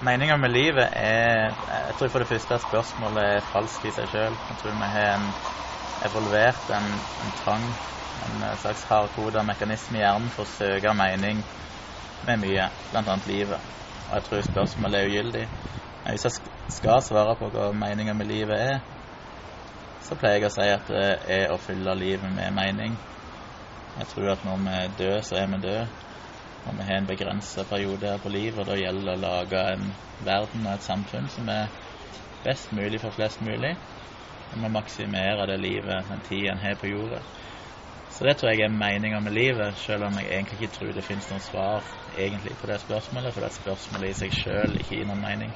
Meninga med livet er Jeg tror for det første at spørsmålet er falskt i seg sjøl. Jeg tror vi har en evolvert en, en trang, en slags hardkoda mekanisme i hjernen for å søke mening med mye, bl.a. livet. Og jeg tror spørsmålet er ugyldig. Men hvis jeg skal svare på hva meninga med livet er, så pleier jeg å si at det er å fylle livet med mening. Jeg tror at når vi døde, så er vi døde. Og vi har en begrensa periode her på livet, og da gjelder det å lage en verden og et samfunn som er best mulig for flest mulig. Vi må maksimere det livet, den tida en har på jorda. Så det tror jeg er meninga med livet, selv om jeg egentlig ikke tror det finnes noe svar egentlig på det spørsmålet, for det spørsmålet i seg sjøl ikke gir noen mening.